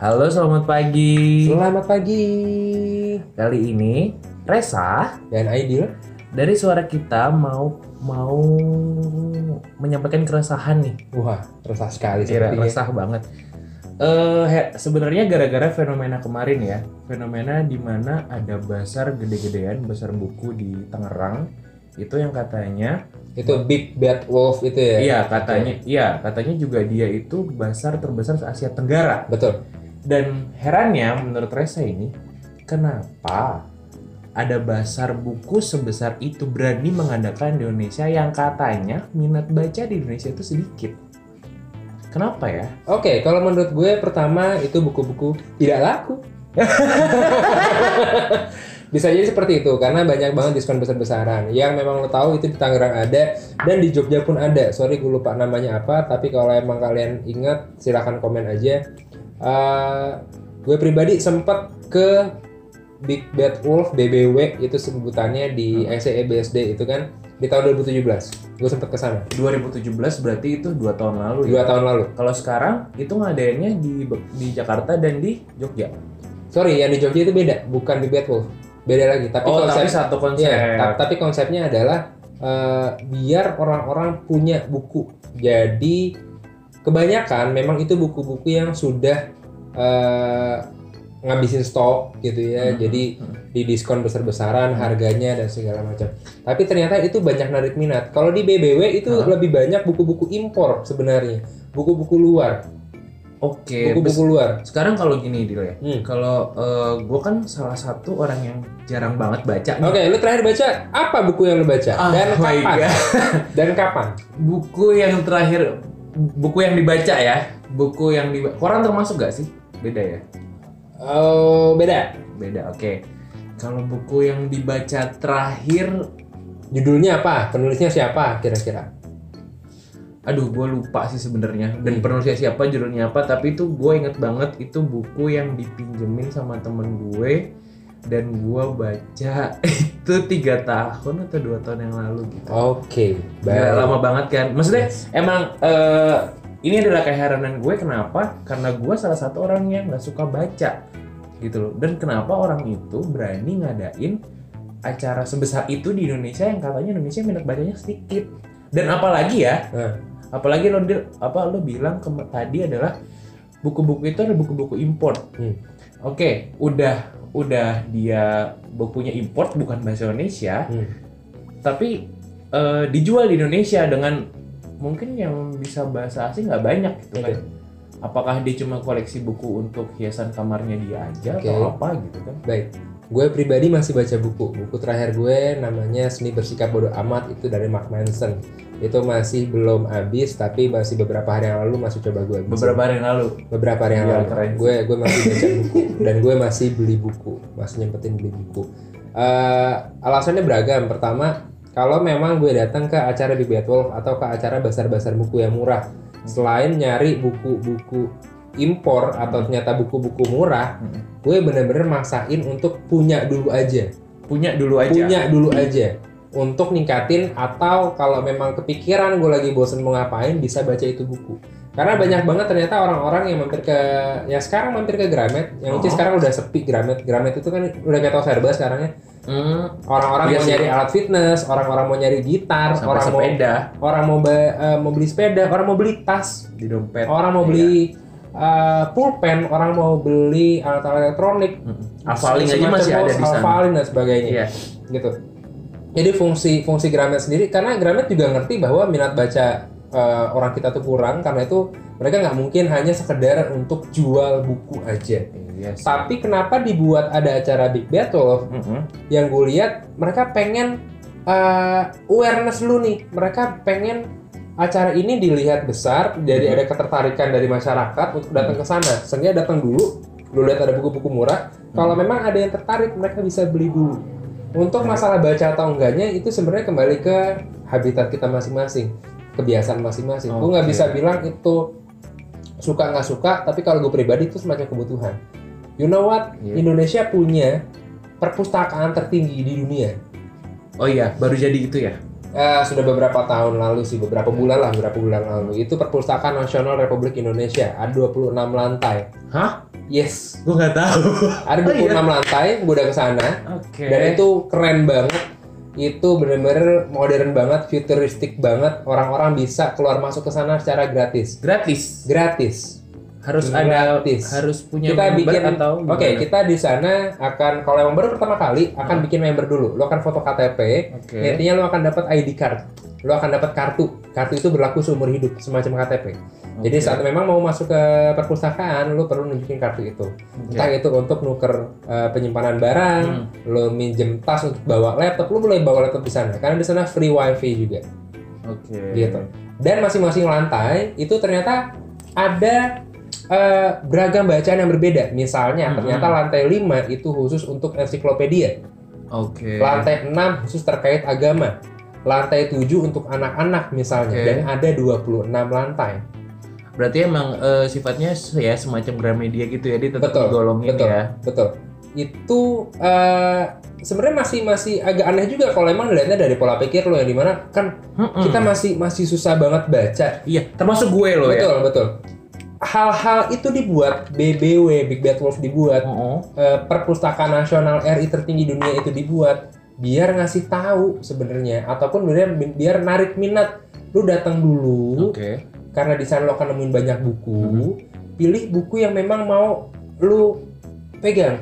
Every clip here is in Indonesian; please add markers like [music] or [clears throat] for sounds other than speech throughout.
Halo, selamat pagi. Selamat pagi Kali ini Resa dan Aidil. dari suara kita mau mau menyampaikan keresahan nih. Wah, resah sekali Kira sepertinya. resah banget. Eh he- sebenarnya gara-gara fenomena kemarin ya, fenomena di mana ada basar gede-gedean, basar buku di Tangerang itu yang katanya Itu Big Bad Wolf itu ya? iya katanya iya katanya juga dia itu basar terbesar se Asia Tenggara Betul. Dan herannya menurut Resa ini, kenapa ada basar buku sebesar itu berani mengadakan di Indonesia yang katanya minat baca di Indonesia itu sedikit. Kenapa ya? Oke, kalau menurut gue pertama itu buku-buku tidak laku. [laughs] Bisa jadi seperti itu karena banyak banget diskon besar-besaran yang memang lo tahu itu di Tangerang ada dan di Jogja pun ada. Sorry gue lupa namanya apa, tapi kalau emang kalian ingat silahkan komen aja. Eh, gue pribadi sempat ke Big Bad Wolf BBW itu sebutannya di E SCE BSD itu kan di tahun 2017. Gue sempat ke sana 2017 berarti itu dua tahun lalu dua ya. tahun lalu. Kalau sekarang itu ngadainnya di di Jakarta dan di Jogja. Sorry, yang di Jogja itu beda, bukan Big Bad Wolf. Beda lagi, tapi oh, konsep tapi satu konsep. Ta- tapi konsepnya adalah eh, biar orang-orang punya buku. Jadi kebanyakan memang itu buku-buku yang sudah eh, ngabisin stok gitu ya. Hmm. Jadi di diskon besar-besaran harganya dan segala macam. Tapi ternyata itu banyak narik minat. Kalau di BBW itu Hah? lebih banyak buku-buku impor sebenarnya. Buku-buku luar, Oke. buku-buku luar. Sekarang kalau gini Dil ya. Hmm. Kalau gue kan salah satu orang yang jarang banget baca. Oke, lu terakhir baca apa buku yang lu baca Ah, dan my kapan? God. Dan kapan? buku yang terakhir buku yang dibaca ya buku yang di koran termasuk gak sih beda ya Oh, beda. beda oke kalau buku yang dibaca terakhir Judulnya apa? Penulisnya siapa kira-kira? aduh gue lupa sih sebenarnya dan penulisnya siapa judulnya apa tapi itu gue inget banget itu buku yang dipinjemin sama temen gue dan gue baca [laughs] itu tiga tahun atau dua tahun yang lalu gitu. Oke, Gila, lama banget kan. Maksudnya Yes. emang eh, ini adalah keheranan gue. Kenapa? Karena gue salah satu orang yang nggak suka baca gitu loh. Dan kenapa orang itu berani ngadain acara sebesar itu di Indonesia yang katanya Indonesia minat bacanya sedikit. Dan apalagi ya Nah. apalagi lo apa lo bilang tadi adalah buku-buku itu adalah buku-buku import. Hmm. oke udah udah dia bukunya import bukan bahasa Indonesia Hmm. tapi eh, dijual di Indonesia dengan mungkin yang bisa bahasa asing nggak banyak gitu kan. Oke. Apakah dia cuma koleksi buku untuk hiasan kamarnya dia aja atau Oke. apa gitu kan? Baik. Gue pribadi masih baca buku. Buku terakhir gue namanya Seni Bersikap Bodoh Amat itu dari Mark Manson. Itu masih belum habis tapi masih beberapa hari yang lalu masih coba gue habisin. Beberapa hari yang lalu. beberapa hari yang Iya, lalu keren. gue gue masih baca buku dan gue masih beli buku masih nyempetin beli buku Eh, alasannya beragam pertama kalau memang gue datang ke acara Big Bad Wolf atau ke acara basar-basar buku yang murah selain nyari buku-buku impor atau ternyata buku-buku murah Hmm. gue bener-bener maksain untuk punya dulu aja Punya dulu aja. punya dulu aja untuk ningkatin atau kalau memang kepikiran gue lagi bosen mau ngapain bisa baca itu buku karena banyak banget ternyata orang-orang yang mampir ke ya sekarang mampir ke Gramet yang Oh. lucu sekarang udah sepi Gramet Gramet itu kan udah kayak tau serba sekarang ya Hmm, orang-orang Iya mau nyari alat fitness orang-orang mau nyari gitar sampai orang mau sepeda orang mau eh, mau beli sepeda orang mau beli tas di dompet. orang mau Iya. beli eh, pulpen orang mau beli alat-alat elektronik Hmm. Hafalin aja masih ada di sana. hafalin dan sebagainya Iya. gitu. Jadi fungsi fungsi Gramet sendiri karena Gramet juga ngerti bahwa minat baca eh, orang kita tuh kurang karena itu mereka nggak mungkin hanya sekedar untuk jual buku aja. Iya sih. Tapi kenapa dibuat ada acara Big Battle? Mm-mm. Yang gue lihat mereka pengen eh, awareness dulu nih. Mereka pengen acara ini dilihat besar, jadi Mhm. ada ketertarikan dari masyarakat untuk datang ke sana. Sehingga datang dulu, lu lihat ada buku-buku murah. Kalau Mhm. memang ada yang tertarik, mereka bisa beli dulu. Untuk masalah baca atau enggaknya itu sebenarnya kembali ke habitat kita masing-masing, kebiasaan masing-masing. Gue nggak bisa bilang itu suka nggak suka, tapi kalau gue pribadi itu semacam kebutuhan. You know what? Iya. Indonesia punya perpustakaan tertinggi di dunia. Oh iya, baru jadi gitu ya? Eh, sudah beberapa tahun lalu sih, beberapa bulan lah, beberapa bulan lalu. Itu Perpustakaan Nasional Republik Indonesia, ada 26 lantai. Hah? Yes, Gue nggak tahu. [laughs] ada Oh, 26 iya? lantai, gue udah ke sana. Oke. Dan itu keren banget. Itu bener-bener modern banget, futuristik banget. Orang-orang bisa keluar masuk ke sana secara gratis. gratis. Gratis. Harus ada Gratis. harus punya kita member bikin atau Oke, gimana? kita di sana akan kalau yang baru pertama kali akan Hmm. bikin member dulu. Lo akan foto KTP. Oke. Intinya lo akan dapat ID card. Lo akan dapat kartu. Kartu itu berlaku seumur hidup, semacam KTP. Jadi Oke. saat memang mau masuk ke perpustakaan, lo perlu nunjukin kartu itu. Oke. Entah itu untuk nuker uh, penyimpanan barang, Hmm. lo minjem tas untuk bawa laptop, lo boleh bawa laptop di sana. Karena di sana free wifi juga, Oke. gitu. Dan masing-masing lantai itu ternyata ada uh, beragam bacaan yang berbeda. Misalnya, Hmm. ternyata lantai 5 itu khusus untuk ensiklopedia. Oke. Lantai 6 khusus terkait agama. Lantai 7 untuk anak-anak misalnya. Oke. Dan ada 26 lantai. Berarti emang eh, sifatnya ya semacam Gramedia gitu ya, dia tetap Betul, digolongin betul. ya. Betul. Itu eh, sebenarnya masih masih agak aneh juga kalau emang dilihatnya dari pola pikir lo yang di mana kan Mm-mm. kita masih masih susah banget baca. Iya, termasuk gue loh ya. betul betul. Hal-hal itu dibuat BBW Big Bad Wolf dibuat Oh, eh, perpustakaan nasional RI tertinggi dunia itu dibuat biar ngasih tahu sebenarnya ataupun biar biar narik minat. Lu datang dulu Oke. karena di sana lo akan nemuin banyak buku Hmm. pilih buku yang memang mau lu pegang.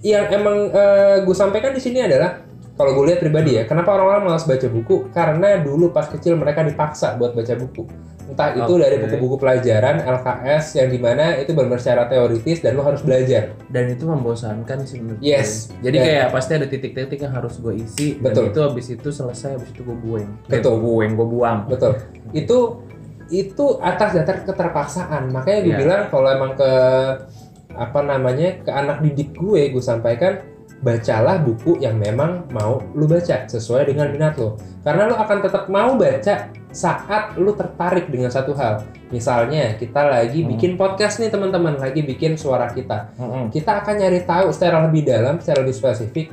Yang emang gue sampaikan di sini adalah kalau gue lihat pribadi ya kenapa orang-orang malas baca buku? Karena dulu pas kecil mereka dipaksa buat baca buku entah itu Oke. dari buku-buku pelajaran LKS yang di mana itu benar secara teoritis dan lo harus belajar Dan itu membosankan sih menurut Yes. gue. Jadi Dan- kayak pasti ada titik-titik yang harus gue isi. Betul. Dan itu habis itu selesai, habis itu gue buang. Betul. gue buang, gue buang. betul itu itu atas dasar keterpaksaan makanya gue Iya. bilang kalau emang ke apa namanya ke anak didik gue gue sampaikan bacalah buku yang memang mau lu baca sesuai dengan minat lo karena lo akan tetap mau baca saat lu tertarik dengan satu hal misalnya kita lagi Hmm. bikin podcast nih teman-teman lagi bikin suara kita Mm-mm. kita akan nyari tahu secara lebih dalam, secara lebih spesifik.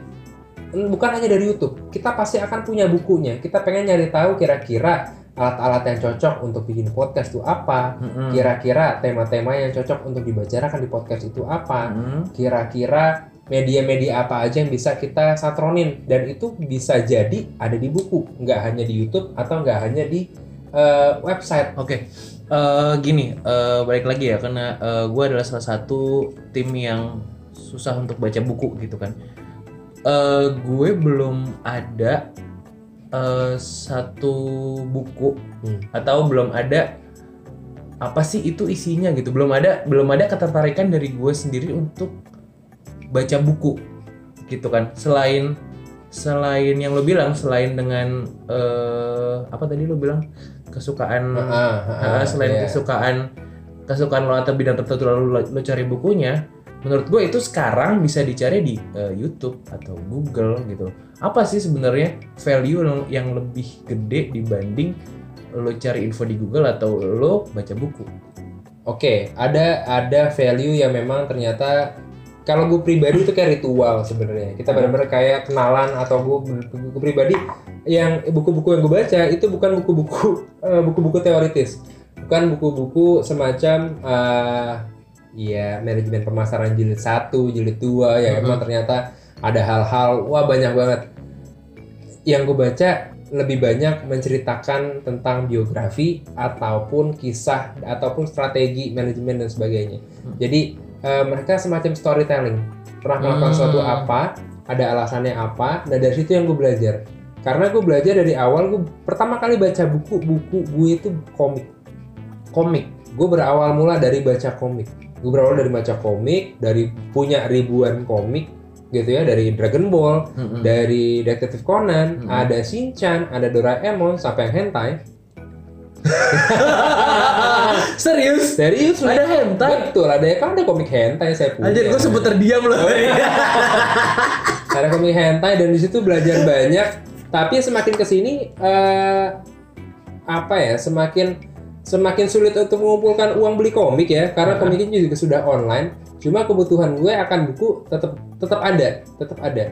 Bukan hanya dari YouTube, kita pasti akan punya bukunya. Kita pengen nyari tahu kira-kira alat-alat yang cocok untuk bikin podcast itu apa. Kira-kira tema-tema yang cocok untuk dibicarakan di podcast itu apa. Kira-kira media-media apa aja yang bisa kita satronin dan itu bisa jadi ada di buku, nggak hanya di YouTube atau nggak hanya di eh, website. Oke, Eh, gini, eh, balik lagi ya, karena gue adalah salah satu tim yang susah untuk baca buku gitu kan. Eh, gue belum ada eh, satu buku Hmm. atau belum ada apa sih itu isinya gitu. Belum ada, belum ada ketertarikan dari gue sendiri untuk baca buku gitu kan. Selain selain yang lo bilang, selain dengan eh, apa tadi lo bilang kesukaan Ah, ah, ah, Nah, selain iya. kesukaan kesukaan lo atau bidang tertentu lalu lo, lo cari bukunya, menurut gue itu sekarang bisa dicari di eh, YouTube atau Google gitu. Apa sih sebenarnya value yang- yang lebih gede dibanding lo cari info di Google atau lo baca buku? Oke, ada ada value yang memang ternyata kalau gue pribadi itu kayak ritual sebenarnya. Kita benar-benar kayak kenalan atau gue, gue pribadi yang buku-buku yang gue baca itu bukan buku-buku [laughs] eh, buku-buku teoritis, bukan buku-buku semacam eh, ya manajemen pemasaran jilid 1, jilid 2 yang Mhm. emang ternyata ada hal-hal wah banyak banget. Yang gue baca lebih banyak menceritakan tentang biografi ataupun kisah ataupun strategi manajemen dan sebagainya. Hmm. Jadi eh, mereka semacam storytelling. Pernah melakukan Hmm. suatu apa, ada alasannya apa, dan dari situ yang gue belajar. Karena gue belajar dari awal, gue pertama kali baca buku, buku gue itu komik. Komik. Gue berawal mula dari baca komik. Gue berawal dari baca komik, dari punya ribuan komik gitu ya, dari Dragon Ball, Mm-mm. dari Detektif Conan, Hmm. ada Shinchan, ada Doraemon, sampai yang hentai. [laughs] Serius? Serius? Ada hentai? Betul, ada kan ada komik hentai saya punya. Anjir, gue sempet terdiam loh. [laughs] ada komik hentai dan di situ belajar banyak. Tapi semakin ke sini eh apa ya, semakin semakin sulit untuk mengumpulkan uang beli komik ya, karena komiknya juga sudah online. Cuma kebutuhan gue akan buku tetap tetap ada, tetap ada.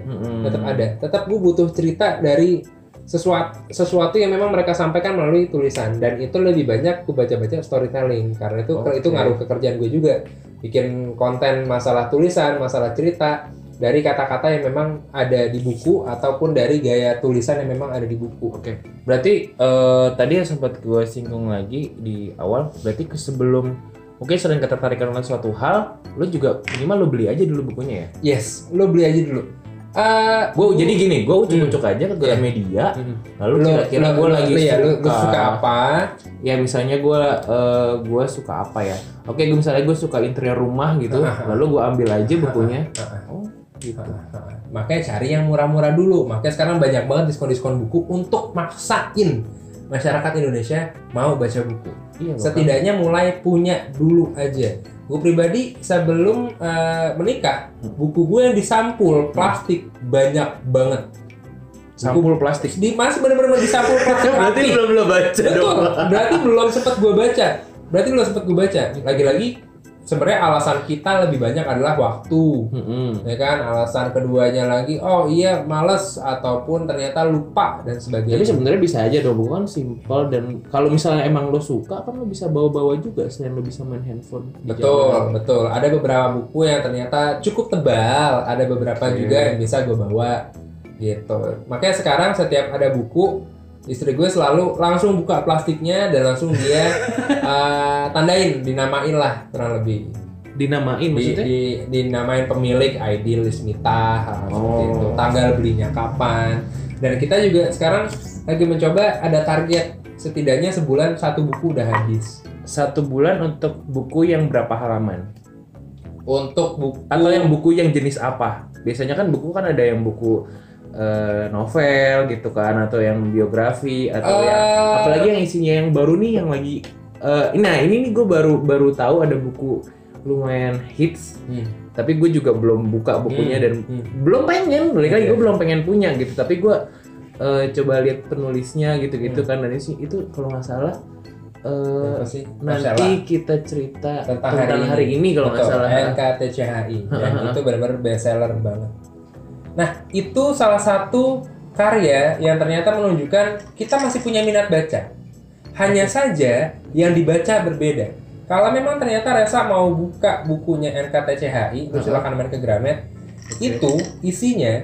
Tetap ada tetap gue butuh cerita dari sesuatu sesuatu yang memang mereka sampaikan melalui tulisan. Dan itu lebih banyak gue baca-baca storytelling. Karena itu Oke. itu ngaruh ke kerjaan gue juga. Bikin konten masalah tulisan masalah cerita. Dari kata-kata yang memang ada di buku ataupun dari gaya tulisan yang memang ada di buku. Oke, berarti eh, tadi yang sempat gue singgung lagi di awal, berarti ke sebelum mungkin sering ketertarikan dengan suatu hal, lo juga minimal lo beli aja dulu bukunya ya. yes lo beli aja dulu Eh, Gue jadi gini, gue ucuk-ucuk aja ke Iya. Gramedia, hmm. lalu kira-kira gue lagi iya, suka, lo suka apa ya misalnya gue eh, gue suka apa ya? Oke, gue misalnya gue suka interior rumah gitu, lalu gue ambil aja bukunya. Oh, gitu. Makanya cari yang murah-murah dulu. Makanya sekarang banyak banget diskon-diskon buku untuk maksain masyarakat Indonesia mau baca buku. Iya, Setidaknya mulai punya dulu aja. Gue pribadi sebelum eh, menikah, buku gue yang disampul plastik banyak banget. sampul plastik. Di masih bener-bener disampul [laughs] plastik. Berarti belum lo baca Betul. dong. Berarti belum sempat gue baca. Berarti belum sempat gue baca. Lagi-lagi sebenarnya alasan kita lebih banyak adalah waktu. Mm-mm. ya kan alasan keduanya lagi oh iya males ataupun ternyata lupa dan Tapi sebagainya sebenarnya bisa aja dong, buku kan simple dan kalau misalnya emang lo suka kan lo bisa bawa-bawa juga selain lo bisa main handphone. betul jalan. betul ada beberapa buku yang ternyata cukup tebal ada beberapa Oke. juga yang bisa gue bawa gitu makanya sekarang setiap ada buku istri gue selalu langsung buka plastiknya dan langsung dia [laughs] eh, tandain dinamain lah kurang lebih Dinamain di, maksudnya? di, dinamain pemilik ID Lismita seperti Oh. itu tanggal belinya kapan dan kita juga sekarang lagi mencoba ada target setidaknya sebulan satu buku udah habis Satu bulan untuk buku yang berapa halaman? untuk buku Atau yang buku yang jenis apa? Biasanya kan buku kan ada yang buku eh, novel gitu kan atau yang biografi atau yang Eh, apalagi yang isinya yang baru nih yang lagi eh, nah ini nih gue baru baru tahu ada buku lumayan hits. Hmm, tapi gue juga belum buka bukunya Hmm, dan hmm. belum pengen balik lagi Oke. gue belum pengen punya gitu. Tapi gue eh, coba lihat penulisnya gitu gitu Hmm. kan dan itu itu kalau nggak salah sih? Nanti kita cerita Tentang tentang, hari hari, ini. ini kalau nggak salah. NKTCHI dan Ha-ha. itu benar-benar best seller banget nah itu salah satu karya yang ternyata menunjukkan kita masih punya minat baca. Hanya saja yang dibaca berbeda. Kalau memang ternyata Resa mau buka bukunya NKTCHI lu Ha-ha. silakan main ke Gramet itu isinya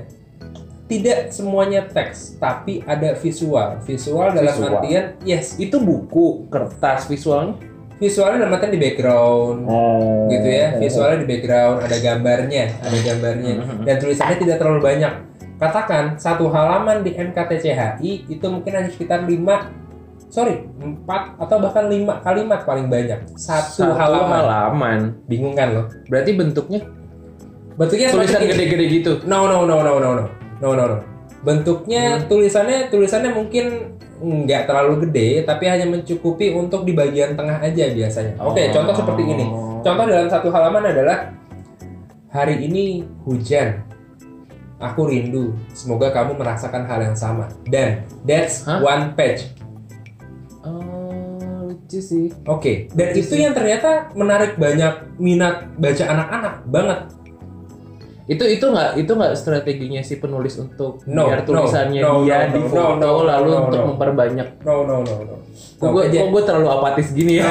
tidak semuanya teks tapi ada visual. Visual dalam Visual. artian yes itu buku. Kertas visualnya visualnya dalam artian di background. Oh gitu ya visualnya di background ada gambarnya ada gambarnya. Mhm. dan tulisannya tidak terlalu banyak. Katakan satu halaman di NKTCHI itu mungkin hanya sekitar 5 sorry 4 atau bahkan 5 kalimat paling banyak. Satu, satu halaman. halaman. Bingung kan lo? Berarti bentuknya? Bentuknya tulisan gede-gede gitu? No no no no no no. No no no bentuknya Hmm. tulisannya tulisannya mungkin nggak terlalu gede tapi hanya mencukupi untuk di bagian tengah aja biasanya oke Oh. contoh seperti ini Contoh dalam satu halaman adalah hari ini hujan. Aku rindu. Semoga kamu merasakan hal yang sama. Dan that's Hah? one page. oh lucu sih Oke. Dan Lucu itu sih. yang ternyata menarik banyak minat baca anak-anak banget. Itu itu nggak itu nggak strateginya si penulis untuk No, biar no, tulisannya no, dia no, di no, foto no, no, lalu no, untuk no. memperbanyak. No no no no. kok gue kok gue terlalu apatis gini ya?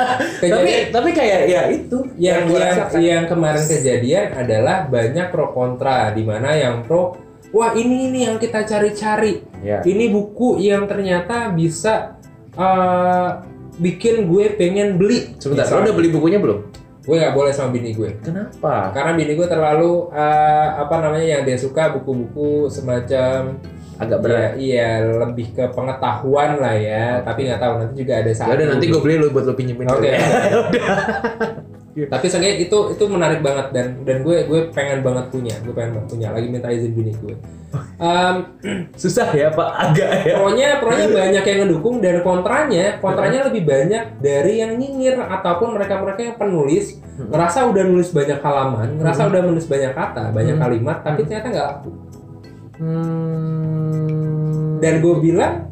[laughs] Tapi tapi kayak ya itu yang yang, rasakan. yang kemarin kejadian adalah banyak pro kontra di mana yang pro wah ini ini yang kita cari-cari. Ya. Ini buku yang ternyata bisa uh, bikin gue pengen beli. Sebentar lo udah beli bukunya belum gue nggak boleh sama bini gue. Kenapa? Karena bini gue terlalu uh, apa namanya yang dia suka buku-buku semacam agak berat. ya, iya lebih ke pengetahuan lah ya. Tapi nggak tahu nanti juga ada ya satu udah nanti gue beli lo buat lo pinjemin. Oke. [laughs] [laughs] dulu. tapi seenggaknya itu itu menarik banget dan dan gue gue pengen banget punya gue pengen banget punya lagi minta izin bini gue um, [clears throat] susah ya pak agak ya pronya pronya [laughs] banyak yang ngedukung dan kontranya kontranya lebih banyak dari yang nyinyir ataupun mereka mereka yang penulis Hmm. ngerasa udah nulis banyak halaman ngerasa udah menulis banyak kata banyak Hmm. kalimat tapi ternyata nggak laku hmm. dan gue bilang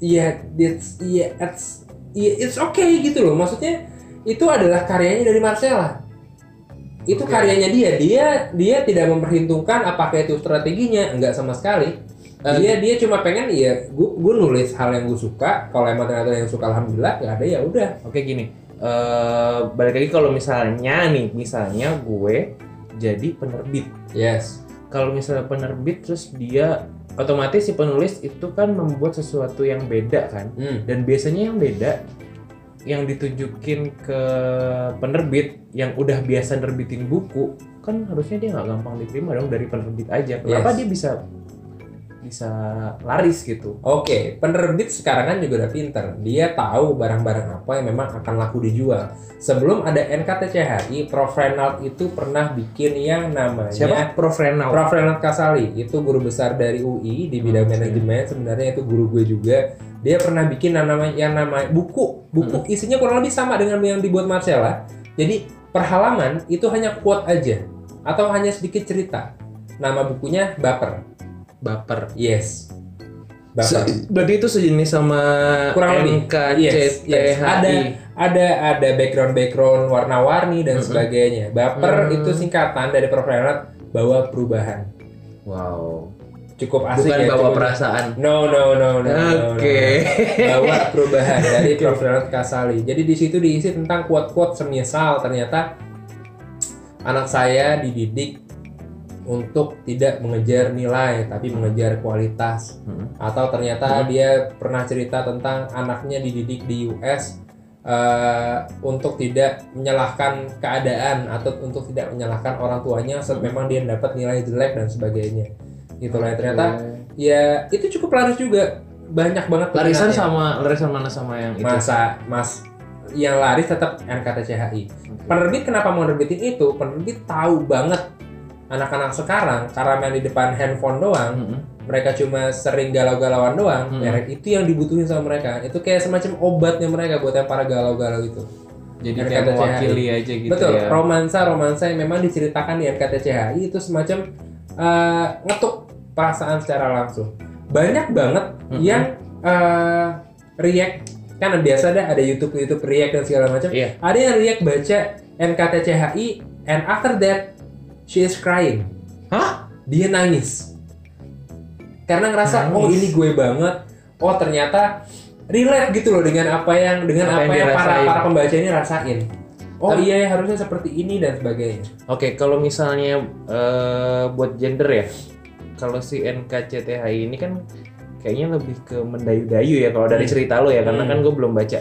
ya it's ya it's ya, it's okay gitu loh maksudnya itu adalah karyanya dari Marcella. Itu Oke. karyanya dia. Dia dia tidak memperhitungkan apakah itu strateginya. Enggak sama sekali. Eh, dia dia cuma pengen ya gue gue nulis hal yang gue suka. Kalau emang ternyata yang suka alhamdulillah nggak ada ya udah. Oke gini, eh balik lagi kalau misalnya nih, misalnya gue jadi penerbit. yes. Kalau misalnya penerbit terus dia otomatis si penulis itu kan membuat sesuatu yang beda kan. hmm. Dan biasanya yang beda yang ditunjukin ke penerbit yang udah biasa nerbitin buku kan harusnya dia nggak gampang diterima dong dari penerbit aja. Kenapa Yes. dia bisa bisa laris gitu? Oke, penerbit sekarang kan juga udah pinter. Dia tahu barang-barang apa yang memang akan laku dijual. Sebelum ada NKTCHI, Prof. Renald itu pernah bikin yang namanya Siapa? Prof Renal. Prof. Renald Kasali. Itu guru besar dari UI di bidang Oke. manajemen. Sebenarnya itu guru gue juga. Dia pernah bikin yang namanya, yang namanya buku. Buku isinya kurang lebih sama dengan yang dibuat Marcella. Jadi per halaman itu hanya quote aja atau hanya sedikit cerita. Nama bukunya Baper. Baper. Yes. Baper. Se- berarti itu sejenis sama Kurang lebih. Yes, yes. Ada ada ada background background warna-warni dan Mm-mm. sebagainya. Baper Hmm. itu singkatan dari Prof. Renat bawa perubahan. Wow. Cukup asik Bukan ya. bawa cukup- perasaan. No no no no. no, no, Oke. no. [laughs] Bawa perubahan [laughs] dari Prof. Renat Kasali. Jadi di situ diisi tentang quote-quote semisal ternyata anak saya dididik untuk tidak mengejar nilai tapi mengejar kualitas Hmm. atau ternyata Hmm. dia pernah cerita tentang anaknya dididik di US eh, untuk tidak menyalahkan keadaan atau untuk tidak menyalahkan orang tuanya saat Hmm. memang dia dapat nilai jelek dan sebagainya gitu lah ternyata Oke. ya itu cukup laris juga banyak banget Larisan sama larisan mana sama yang itu? masa mas yang laris tetap NKTCHI penerbit kenapa mau nerbitin itu penerbit tahu banget anak-anak sekarang karena main di depan handphone doang Mm-mm. mereka cuma sering galau-galauan doang, Hmm. merek itu yang dibutuhin sama mereka. Itu kayak semacam obatnya mereka buat yang para galau-galau itu. Jadi kayak mewakili aja gitu Betul, ya. romansa-romansa yang memang diceritakan di NKTCHI itu semacam eh, ngetuk perasaan secara langsung. Banyak banget Mhm. yang eh, react kan biasa ada ada YouTube YouTube react dan segala macam. Iya. Ada yang react baca NKTCHI and after that she is crying. Hah? Dia nangis. Karena ngerasa oh Nangis. ini gue banget. Oh ternyata relate gitu loh dengan apa yang dengan Apa apa, yang yang, para para pembaca ini rasain. Oh Tapi- iya ya harusnya seperti ini dan sebagainya. Oke, kalau misalnya eh, buat gender ya, kalau si NKCTHI ini kan kayaknya lebih ke mendayu-dayu ya kalau dari Hmm. cerita lo ya, karena Hmm. kan gue belum baca.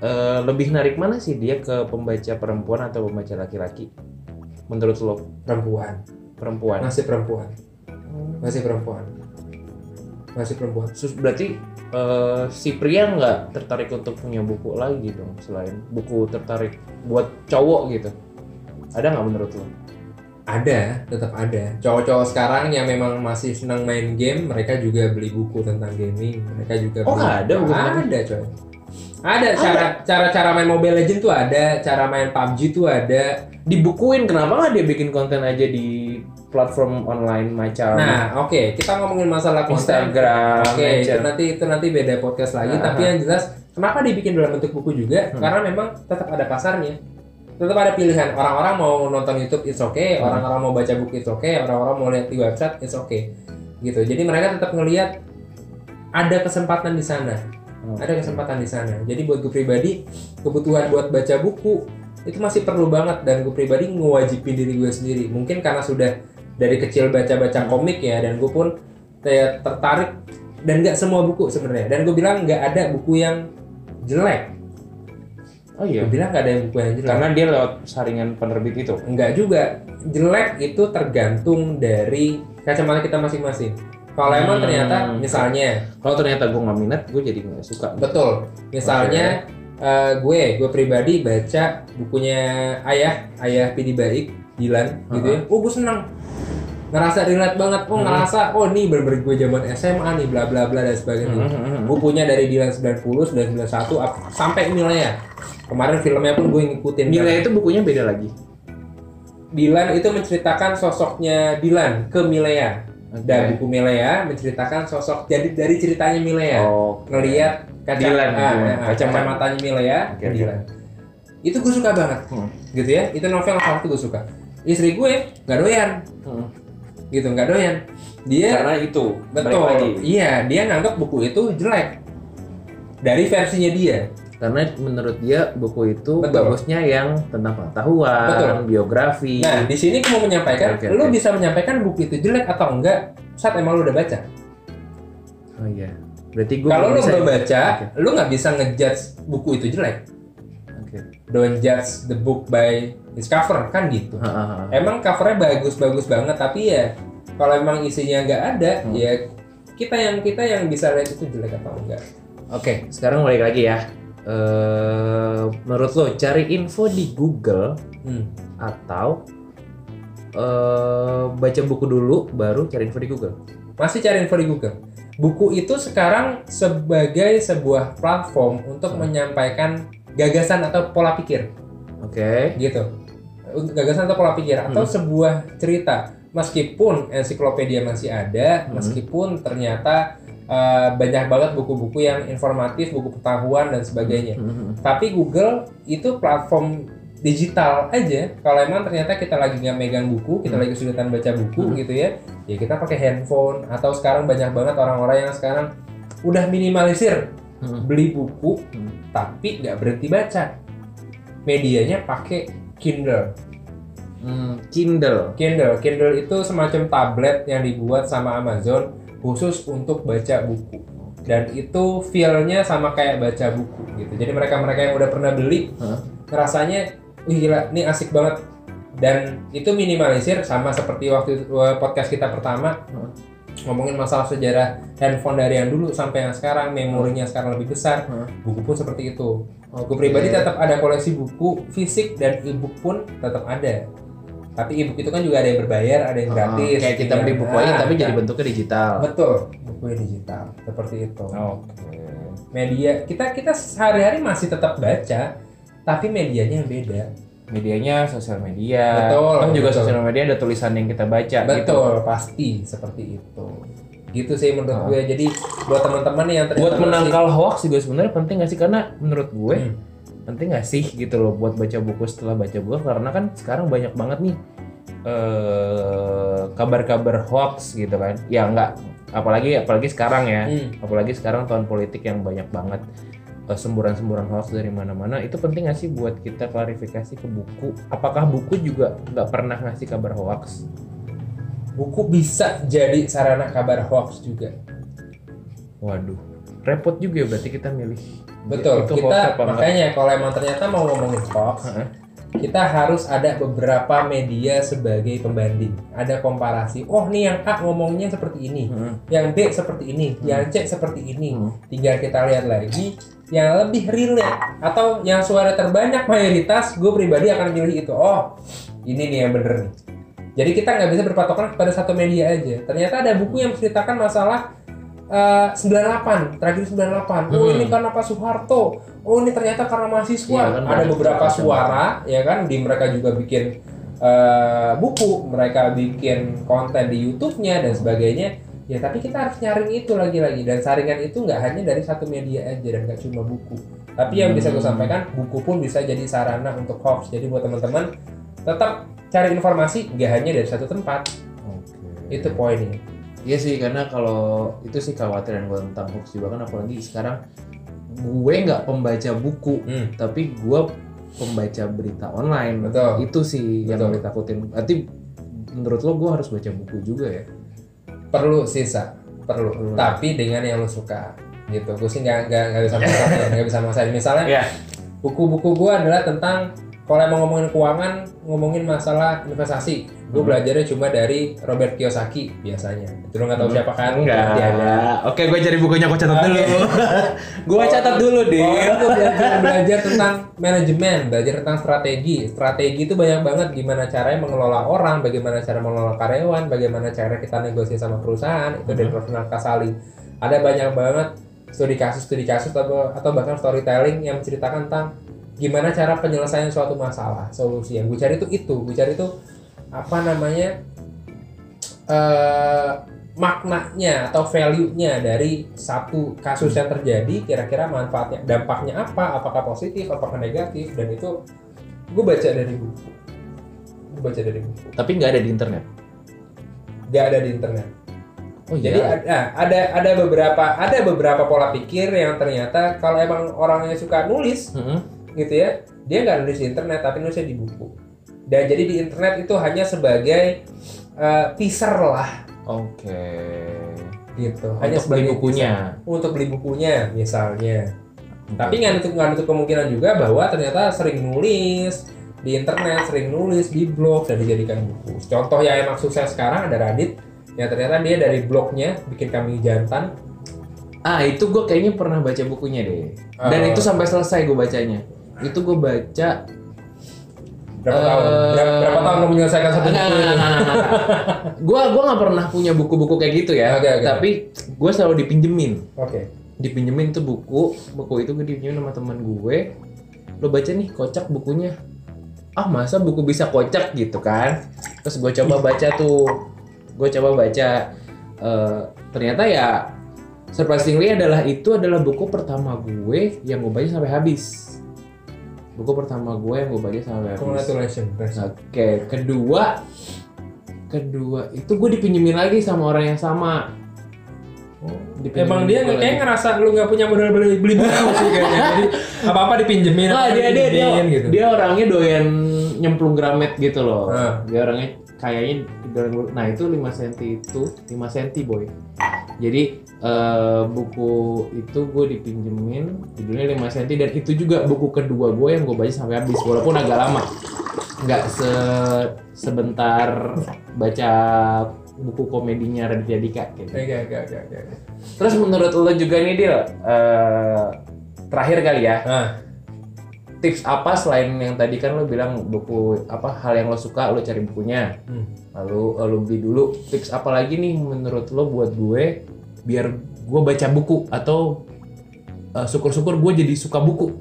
Eh, lebih narik mana sih dia ke pembaca perempuan atau pembaca laki-laki? Menurut lo Perempuan, perempuan? masih perempuan, masih perempuan, masih perempuan. Sus- berarti eh, si pria nggak tertarik untuk punya buku lagi dong selain buku tertarik buat cowok gitu? Ada nggak menurut lo? Ada, tetap ada. Cowok-cowok sekarang yang memang masih senang main game, mereka juga beli buku tentang gaming. Mereka juga Oh, beli. ada buku Ada, coy. Ada cara cara cara main Mobile Legend tuh ada, cara main PUBG tuh ada. Dibukuin kenapa nggak dia bikin konten aja di platform online macam Nah, oke, kita ngomongin masalah konten. Instagram, Oke, itu macam- nanti itu nanti beda podcast lagi. Tapi yang jelas, kenapa dibikin dalam bentuk buku juga? Hmm. Karena memang tetap ada pasarnya. Tetap ada pilihan. Orang-orang mau nonton YouTube, it's okay. Hmm. Orang-orang mau baca buku, it's okay. Orang-orang mau lihat di website, it's okay. Gitu. Jadi mereka tetap ngelihat ada kesempatan di sana. Hmm. Ada kesempatan di sana. Jadi buat gue pribadi, kebutuhan buat baca buku itu masih perlu banget dan gue pribadi ngewajibin diri gue sendiri. Mungkin karena sudah dari kecil baca-baca komik ya dan gue pun kayak tertarik dan nggak semua buku sebenarnya. Dan gue bilang nggak ada buku yang jelek. Oh iya. Gue bilang nggak ada yang buku yang jelek. Karena dia lewat saringan penerbit itu. Enggak juga. Jelek itu tergantung dari kacamata kita masing-masing. Kalau emang Hmm. ternyata misalnya Kalau ternyata gue nggak minat, gue jadi nggak suka. Betul. Misalnya eh, gue, gue pribadi baca bukunya ayah, ayah Pidi Baik, Dilan, gitu ya. Oh, gue senang. Ngerasa relate banget. Oh, Hmm. ngerasa, oh nih bener-bener gue zaman SMA nih, bla bla bla dan sebagainya. Hmm, hmm, hmm. Bukunya dari Dilan 90, 91, ap- sampai Milea. Kemarin filmnya pun gue ngikutin. Nilai itu bukunya beda lagi. Dilan itu menceritakan sosoknya Dilan ke Milea. Oke. Dan buku Milea menceritakan sosok jadi dari ceritanya Milea Oh, ngelihat kaca Dilan, ah, ah, Kacamata. kacamatanya Milea oke. Dilan itu gue suka banget Hmm. gitu ya itu novel satu gue suka istri gue nggak doyan Hmm. gitu nggak doyan dia Karena itu betul lagi. iya dia nganggap buku itu jelek dari versinya dia Karena menurut dia buku itu Betul. bagusnya yang tentang pengetahuan, Betul. biografi. nah di sini aku mau menyampaikan Oke, lu oke. bisa menyampaikan buku itu jelek atau enggak saat emang lu udah baca Oh iya. Berarti gue kalau lu bisa- belum baca Oke. lu nggak bisa ngejudge buku itu jelek Oke. don't judge the book by its cover kan gitu Ha, ha, ha. emang covernya bagus-bagus banget tapi ya kalau emang isinya nggak ada Hmm. ya kita yang kita yang bisa lihat itu jelek atau enggak Oke, sekarang balik lagi ya. Eh, menurut lo cari info di Google hmm. atau eh, baca buku dulu baru cari info di Google? masih cari info di Google buku itu sekarang sebagai sebuah platform untuk Hmm. menyampaikan gagasan atau pola pikir Oke. gitu untuk gagasan atau pola pikir atau Hmm. sebuah cerita meskipun ensiklopedia masih ada Hmm. meskipun ternyata uh, banyak banget buku-buku yang informatif buku pengetahuan dan sebagainya Mhm. tapi Google itu platform digital aja kalau emang ternyata kita lagi nggak megang buku kita Hmm. lagi kesulitan baca buku Hmm. gitu ya ya kita pakai handphone atau sekarang banyak banget orang-orang yang sekarang udah minimalisir beli buku Hmm. tapi nggak berhenti baca medianya pakai Kindle Hmm, Kindle. Kindle Kindle itu semacam tablet yang dibuat sama Amazon khusus untuk baca buku dan itu feel-nya sama kayak baca buku gitu jadi mereka-mereka yang udah pernah beli Hah? rasanya wih gila ini asik banget dan itu minimalisir sama seperti waktu eh, podcast kita pertama Hah? ngomongin masalah sejarah handphone dari yang dulu sampai yang sekarang memorinya sekarang lebih besar Hah? buku pun seperti itu. Buku pribadi tetap ada koleksi buku fisik dan e-book pun tetap ada. Tapi e-book itu kan juga ada yang berbayar, ada yang gratis. Ah, kayak kita beli buku aja Nah, tapi jadi nah, bentuknya digital. betul buku digital seperti itu. Oke. Media kita kita sehari-hari masih tetap baca, tapi medianya yang beda. Medianya sosial media. Betul, Kan juga betul. sosial media ada tulisan yang kita baca gitu. Betul, pasti seperti itu. Gitu sih menurut Ah. gue. Jadi buat teman-teman yang Buat menangkal hoax juga sebenarnya penting gak sih? Karena menurut gue Hmm. Penting gak sih gitu loh buat baca buku setelah baca buku karena kan sekarang banyak banget nih eh, kabar-kabar hoax gitu kan. Ya enggak apalagi apalagi sekarang ya. Hmm. Apalagi sekarang tahun politik yang banyak banget eh, semburan-semburan hoax dari mana-mana. Itu penting gak sih buat kita klarifikasi ke buku? Apakah buku juga nggak pernah ngasih kabar hoax? buku bisa jadi sarana kabar hoax juga. Waduh, repot juga ya berarti kita milih. Betul. Itu kita makanya kalau emang ternyata mau ngomongin hoax, Heeh. kita harus ada beberapa media sebagai pembanding. Ada komparasi. Oh, nih yang A ngomongnya seperti ini, Heeh. yang B seperti ini, yang C seperti ini. Hmm. Tinggal kita lihat lagi yang lebih relate atau yang suara terbanyak mayoritas, gue pribadi akan milih itu. Oh, ini nih yang bener nih. Jadi kita nggak bisa berpatokan kepada satu media aja. Ternyata ada buku yang menceritakan masalah eh, 98, tragedi 98. Oh, Hmm. ini karena Pak Soeharto. Oh, ini ternyata karena mahasiswa. Iya, kan ada beberapa suara, ya kan? Di mereka juga bikin eh, buku, mereka bikin konten di YouTube-nya dan sebagainya. Ya, tapi kita harus nyaring itu lagi-lagi dan saringan itu nggak hanya dari satu media aja dan nggak cuma buku. Tapi yang bisa gue Hmm. sampaikan, buku pun bisa jadi sarana untuk hoax. Jadi buat teman-teman tetap cari informasi nggak hanya dari satu tempat. Oke. Itu poinnya. Iya sih karena kalau itu sih kekhawatiran gue tentang hoax juga kan apalagi sekarang gue nggak pembaca buku Hmm. tapi gue pembaca berita online Betul. itu sih yang Betul. ditakutin berarti menurut lo gue harus baca buku juga ya Perlu sisa, perlu. Perlu. Tapi dengan yang lo suka. Gitu. Gue sih nggak nggak nggak bisa maksain, nggak bisa maksain. Misalnya Iya. buku-buku gue adalah tentang kalau emang ngomongin keuangan, ngomongin masalah investasi. Gue Hmm. belajarnya cuma dari Robert Kiyosaki biasanya. Itu lo nggak tahu siapa kan? enggak oke gue cari bukunya gue catat dulu [laughs] gue catat dulu deh aku belajar, belajar tentang manajemen, belajar tentang strategi. Strategi itu banyak banget gimana caranya mengelola orang, bagaimana cara mengelola karyawan, bagaimana cara kita negosiasi sama perusahaan. Itu dari Rafael Kasali. Ada banyak banget studi kasus, studi kasus atau, atau bahkan storytelling yang menceritakan tentang gimana cara penyelesaian suatu masalah, solusi. Yang gue cari itu itu, gue cari itu apa namanya eh maknanya atau value-nya dari satu kasus yang terjadi kira-kira manfaatnya dampaknya apa apakah positif apakah negatif dan itu gue baca dari buku gue baca dari buku tapi nggak ada di internet nggak ada di internet. Oh Jadi ada ada ada beberapa ada beberapa pola pikir yang ternyata kalau emang orangnya suka nulis Mm-mm. Gitu ya, dia nggak nulis di internet tapi nulisnya di buku. Dan jadi di internet itu hanya sebagai eh, teaser lah Oke. gitu. Hanya beli sebagai bukunya. teaser. Untuk beli bukunya misalnya. Tapi nggak nutup nggak nutup kemungkinan juga bahwa ternyata sering nulis di internet, sering nulis di blog dan dijadikan buku. Contoh yang emang sukses sekarang ada Radit yang ternyata dia dari blognya bikin kambing jantan. Ah itu gue kayaknya pernah baca bukunya deh. Dan Oh. itu sampai selesai gue bacanya. Itu gue baca. Berapa Eh, tahun? Berapa, berapa tahun lo menyelesaikan satu buku enggak, enggak, enggak. Gua gua nggak pernah punya buku-buku kayak gitu ya. Oke, oke. Tapi gue selalu dipinjemin. Oke. Dipinjemin tuh buku. Buku itu gue dipinjemin sama teman gue. Lo baca nih kocak bukunya. Ah masa buku bisa kocak gitu kan? Terus gue coba baca tuh. Gue coba baca. Eh, ternyata ya surprisingly adalah itu adalah buku pertama gue yang gue baca sampai habis. Buku pertama gue yang gue baca sampai habis. Congratulations. Oke, kedua, kedua itu gue dipinjemin lagi sama orang yang sama. Dipinjemin Emang dia kayak lagi. ngerasa lu nggak punya modal beli beli buku sih kayaknya. [laughs] Jadi apa apa dipinjemin. Apa-apa dia dia dia gitu. dia orangnya doyan nyemplung gramet gitu loh. Ah. Dia orangnya kayaknya Nah itu 5 cm itu 5 cm boy. Jadi eh, buku itu gue dipinjemin judulnya 5 cm dan itu juga buku kedua gue yang gue baca sampai habis walaupun agak lama. Nggak se sebentar baca buku komedinya Raditya Dika gitu. Oke oke oke oke. Terus menurut lo juga nih Dil, eh, terakhir kali ya, Nah, tips apa selain yang tadi kan lo bilang buku apa hal yang lo suka lo cari bukunya, hmm. lalu eh, lo beli dulu. Tips apa lagi nih menurut lo buat gue biar gue baca buku atau eh, syukur-syukur gue jadi suka buku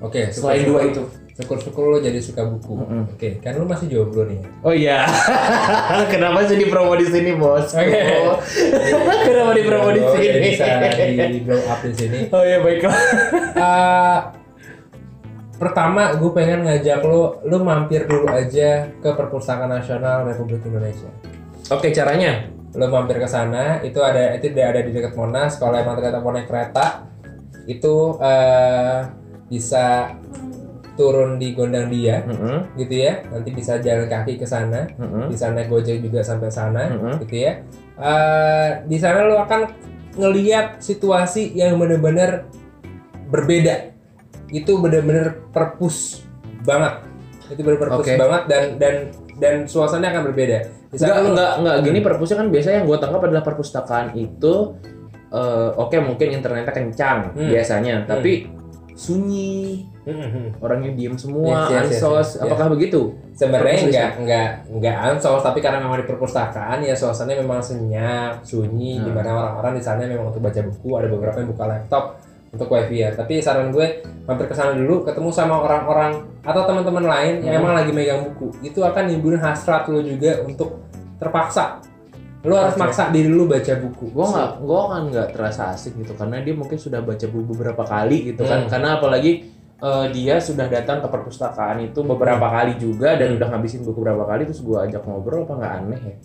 oke. selain syukur- dua itu. Syukur-syukur lo jadi suka buku. Mm-mm. Oke, kan lu masih jomblo nih. Oh iya, [laughs] kenapa sih di promo di sini bos? Oke. [laughs] kenapa di promo di Jomblo, sini? jadi Bisa di blow up di sini. Oh iya baiklah. Eh, [laughs] pertama gue pengen ngajak lo, lo mampir dulu aja ke Perpustakaan Nasional Republik Indonesia. Oke caranya. Lo mampir ke sana, itu ada itu dia ada di dekat Monas. Kalau emang ternyata mau naik kereta, itu eh, bisa turun di Gondang Dia, Mm-mm, gitu ya. Nanti bisa jalan kaki ke sana, mm-mm, bisa naik gojek juga sampai sana, mm-mm. gitu ya. Eh, di sana lo akan ngeliat situasi yang bener-bener berbeda. Itu bener-bener perpus banget. Itu bener perpus Oke. banget dan dan dan suasananya akan berbeda. Di sana Enggak, enggak, enggak. Gini perpusnya kan biasanya yang gue tangkap adalah perpustakaan itu eh, oke mungkin internetnya kencang Hmm. biasanya, tapi sunyi, Mhm. orangnya diem semua, Yes, yes, yes, ansos. yes, yes. Apakah begitu? Sebenarnya Perpus nggak nggak nggak ansos, tapi karena memang di perpustakaan ya suasananya memang senyap, sunyi, Hmm. di mana orang-orang di sana memang untuk baca buku, ada beberapa yang buka laptop untuk wifi ya. Tapi saran gue mampir ke sana dulu, ketemu sama orang-orang atau teman-teman lain yang Hmm. emang lagi megang buku, itu akan nimbulin hasrat lo juga untuk terpaksa. Lo harus Oke. maksa diri lo baca buku. Gue nggak, gue kan nggak terasa asik gitu karena dia mungkin sudah baca buku beberapa kali gitu kan. Hmm. Karena apalagi eh, dia sudah datang ke perpustakaan itu beberapa kali juga dan Hmm. udah ngabisin buku beberapa kali terus gue ajak ngobrol apa nggak aneh ya?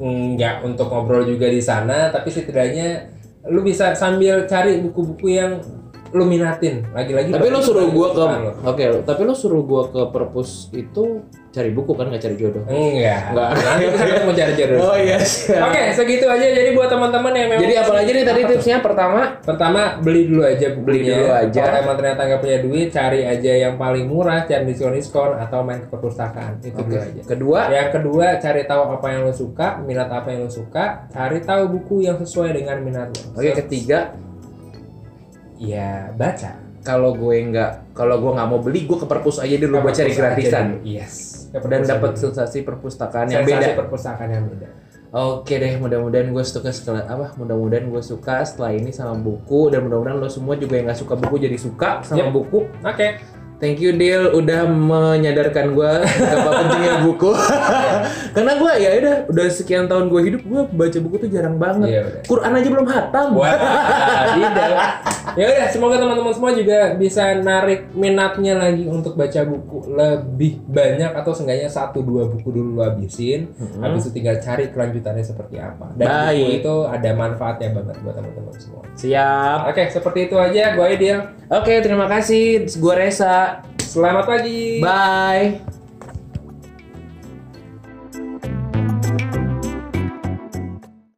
nggak untuk ngobrol juga di sana tapi setidaknya lu bisa sambil cari buku-buku yang lu minatin lagi-lagi Tapi lo suruh gue ke, lu. oke. tapi lo suruh gue ke perpus itu cari buku kan nggak cari jodoh? enggak. Bisa [laughs] ketemu cari jodoh. Oh iya. oke segitu aja. Jadi buat teman-teman yang memang Jadi apalagi nih tadi Apa tuh? tipsnya? Pertama? Pertama beli dulu aja bukunya. Beli dulu aja. kalau emang ternyata nggak punya duit cari aja yang paling murah cari diskon-diskon atau main ke perpustakaan. Itu dulu aja. Kedua, yang kedua cari tahu apa yang lo suka minat apa yang lo suka cari tahu buku yang sesuai dengan minat lo. Oke ketiga? Ya baca. Kalau gue nggak kalau gue nggak mau beli gue ke perpus aja dulu buat cari gratisan. Yes. Dan dapat sensasi perpustakaan yang sensasi beda. perpustakaan yang beda. Oke deh, mudah-mudahan gue suka setelah apa? Mudah-mudahan gue suka setelah ini sama buku dan mudah-mudahan lo semua juga yang nggak suka buku jadi suka sama Yep. buku. Oke. Thank you Dil udah menyadarkan gue [laughs] betapa pentingnya buku. [laughs] Karena gue ya udah udah sekian tahun gue hidup gue baca buku tuh jarang banget. Iya, udah. Quran aja belum hatam. Wah, [laughs] tidak. Ya udah, semoga teman-teman semua juga bisa narik minatnya lagi untuk baca buku lebih banyak atau seenggaknya satu dua buku dulu lu habisin. Habis itu tinggal cari kelanjutannya seperti apa. Dan buku Baik. itu ada manfaatnya banget buat teman-teman semua. Siap. Oke, seperti itu aja. Gue Aidil. Oke terima kasih. Gue Resa. Selamat pagi. Bye.